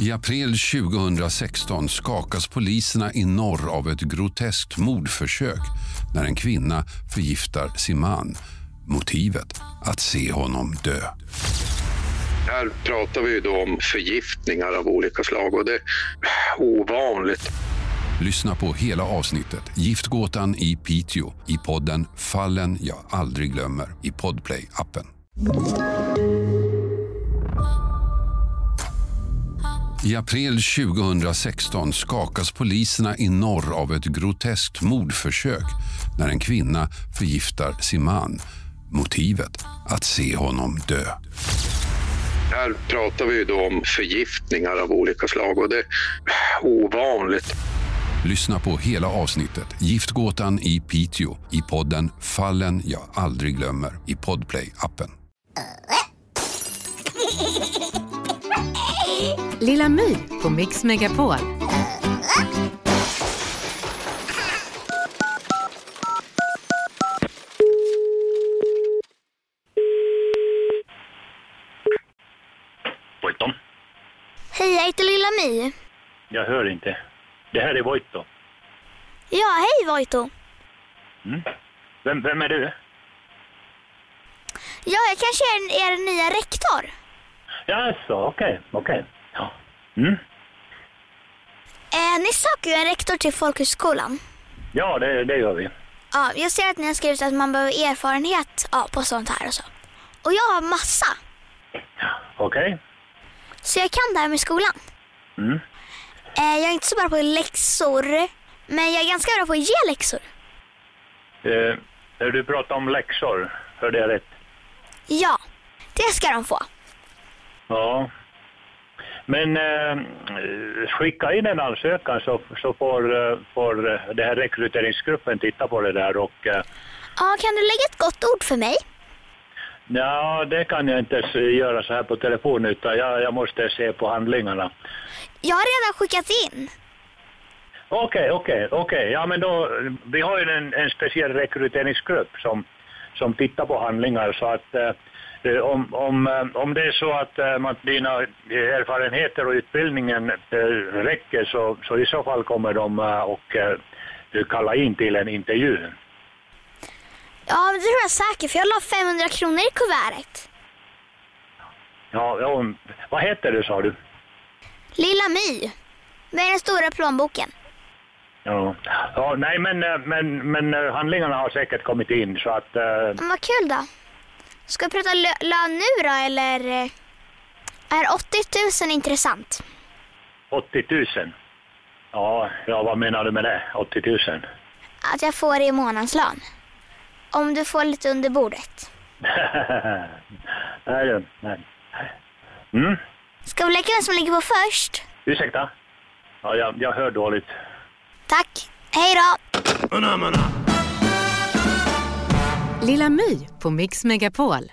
I april 2016 skakas poliserna i norr av ett groteskt mordförsök när en kvinna förgiftar sin man. Motivet? Att se honom dö. Här pratar vi då om förgiftningar av olika slag och det är ovanligt. Lyssna på hela avsnittet Giftgåtan i Piteå i podden Fallen jag aldrig glömmer i Podplay-appen. I april 2016 skakas poliserna i norr av ett groteskt mordförsök när en kvinna förgiftar sin man. Motivet? Att se honom dö. Här pratar vi då om förgiftningar av olika slag och det är ovanligt. Lyssna på hela avsnittet Giftgåtan i Piteå i podden Fallen jag aldrig glömmer i Podplay-appen. Lilla My på Mix Megapol. Voiton? Hej, jag heter Lilla My. Jag hör inte. Det här är Voito. Ja, hej Voito. Vem, vem är du? Ja, jag kanske är er nya rektor. Jaså, okej, okej. Ja. Mm. Eh, ni söker ju en rektor till folkhögskolan. ja, det, det gör vi. Ja, jag ser att ni har skrivit att man behöver erfarenhet ja, på sånt här och så. Och jag har massa. Okej. Så jag kan det här med skolan. Mm. Eh, jag är inte så bra på läxor, men jag är ganska bra på att ge läxor. Eh, när du pratar om läxor, hörde jag rätt? Ja, det ska de få. Ja. Men eh, skicka in en ansökan så, så får, eh, får eh, det här rekryteringsgruppen titta på det där och eh, Ja, kan du lägga ett gott ord för mig? ja, det kan jag inte göra så här på telefon utan jag, jag måste se på handlingarna. Jag har redan skickat in. Okej, okej, okej. Ja, men då, vi har ju en, en speciell rekryteringsgrupp som, som tittar på handlingar så att eh, om, om, eh, om det är så att eh, man, dina erfarenheter och utbildningen eh, räcker så, så i så fall kommer de eh, och eh, kalla in till en intervju. Ja, det tror jag säkert, för jag la 500 kronor i kuvertet. Ja, ja, vad heter du sa du? Lilla My. Med den stora plånboken. Ja, ja nej men, eh, men, men eh, handlingarna har säkert kommit in så att eh, Men vad kul då. Ska vi prata lö- lön nu då, eller? eh, Är 80 000 intressant? 80 000. Ja, ja, vad menar du med det? 80 000? Att jag får det i månadslön. Om du får lite under bordet. nej, du, nej. Mm, Ska vi leka vem som ligger på först? ursäkta? Ja, jag, jag hör dåligt. Tack. Hej då. Lilla My på Mix Megapol.